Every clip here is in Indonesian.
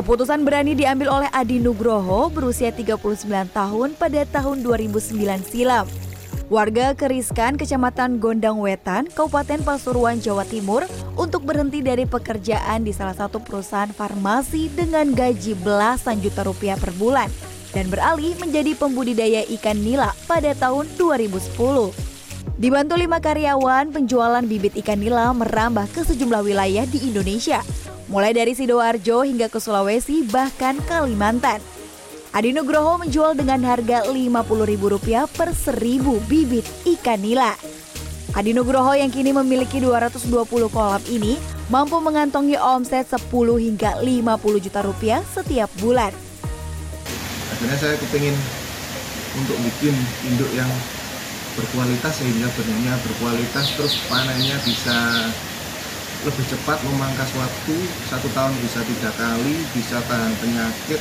Keputusan berani diambil oleh Adi Nugroho berusia 39 tahun pada tahun 2009 silam. Warga Keriskan, Kecamatan Gondang Wetan, Kabupaten Pasuruan, Jawa Timur untuk berhenti dari pekerjaan di salah satu perusahaan farmasi dengan gaji belasan juta rupiah per bulan dan beralih menjadi pembudidaya ikan nila pada tahun 2010. Dibantu lima karyawan, penjualan bibit ikan nila merambah ke sejumlah wilayah di Indonesia, mulai dari Sidoarjo hingga ke Sulawesi bahkan Kalimantan. Adi Nugroho menjual dengan harga Rp50.000 per 1000 bibit ikan nila. Adi Nugroho yang kini memiliki 220 kolam ini mampu mengantongi omset 10 hingga 50 juta rupiah setiap bulan. Akhirnya saya kepingin untuk bikin induk yang berkualitas sehingga benihnya berkualitas terus panennya bisa lebih cepat memangkas waktu satu tahun bisa tiga kali bisa tahan penyakit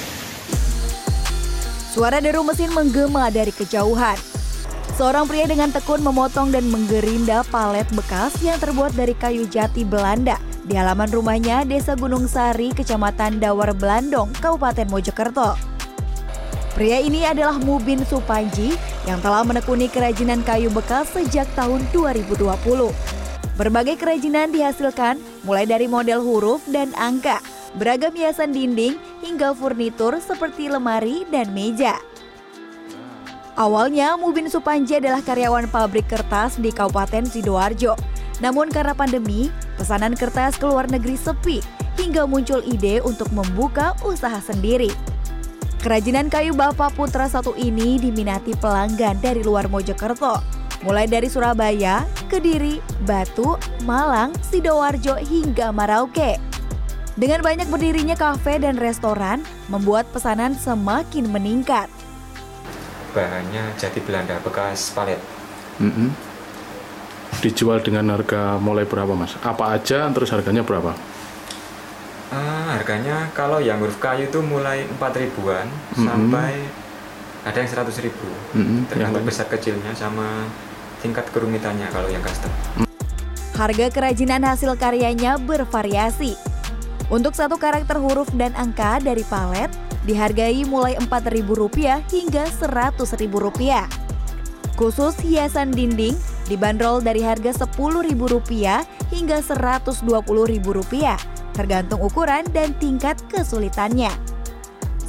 Suara deru mesin menggema dari kejauhan. Seorang pria dengan tekun memotong dan menggerinda palet bekas yang terbuat dari kayu jati Belanda di halaman rumahnya Desa Gunung Sari, Kecamatan Dawar Belandong, Kabupaten Mojokerto. Pria ini adalah Mubin Supanji yang telah menekuni kerajinan kayu bekas sejak tahun 2020. Berbagai kerajinan dihasilkan mulai dari model huruf dan angka, beragam hiasan dinding, hingga furnitur seperti lemari dan meja. Awalnya, Mubin Supanji adalah karyawan pabrik kertas di Kabupaten Sidoarjo. Namun karena pandemi, pesanan kertas ke luar negeri sepi, hingga muncul ide untuk membuka usaha sendiri. Kerajinan kayu Bapak Putra satu ini diminati pelanggan dari luar Mojokerto, mulai dari Surabaya, Kediri, Batu, Malang, Sidoarjo, hingga Marauke. Dengan banyak berdirinya kafe dan restoran, membuat pesanan semakin meningkat. Bahannya jati Belanda bekas palet. Mm -hmm. Dijual dengan harga mulai berapa mas? Apa aja terus harganya berapa? Uh, harganya kalau yang huruf kayu itu mulai 4 ribuan mm -hmm. sampai ada yang 100 ribu. Mm -hmm. Tergantung besar kecilnya sama tingkat kerumitannya kalau yang custom. Harga kerajinan hasil karyanya bervariasi untuk satu karakter huruf dan angka dari palet dihargai mulai Rp4.000 hingga Rp100.000. Khusus hiasan dinding dibanderol dari harga Rp10.000 hingga Rp120.000, tergantung ukuran dan tingkat kesulitannya.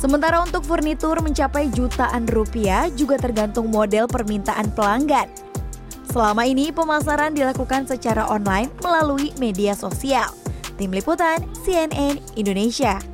Sementara untuk furnitur mencapai jutaan rupiah juga tergantung model permintaan pelanggan. Selama ini pemasaran dilakukan secara online melalui media sosial. Tim Liputan CNN Indonesia.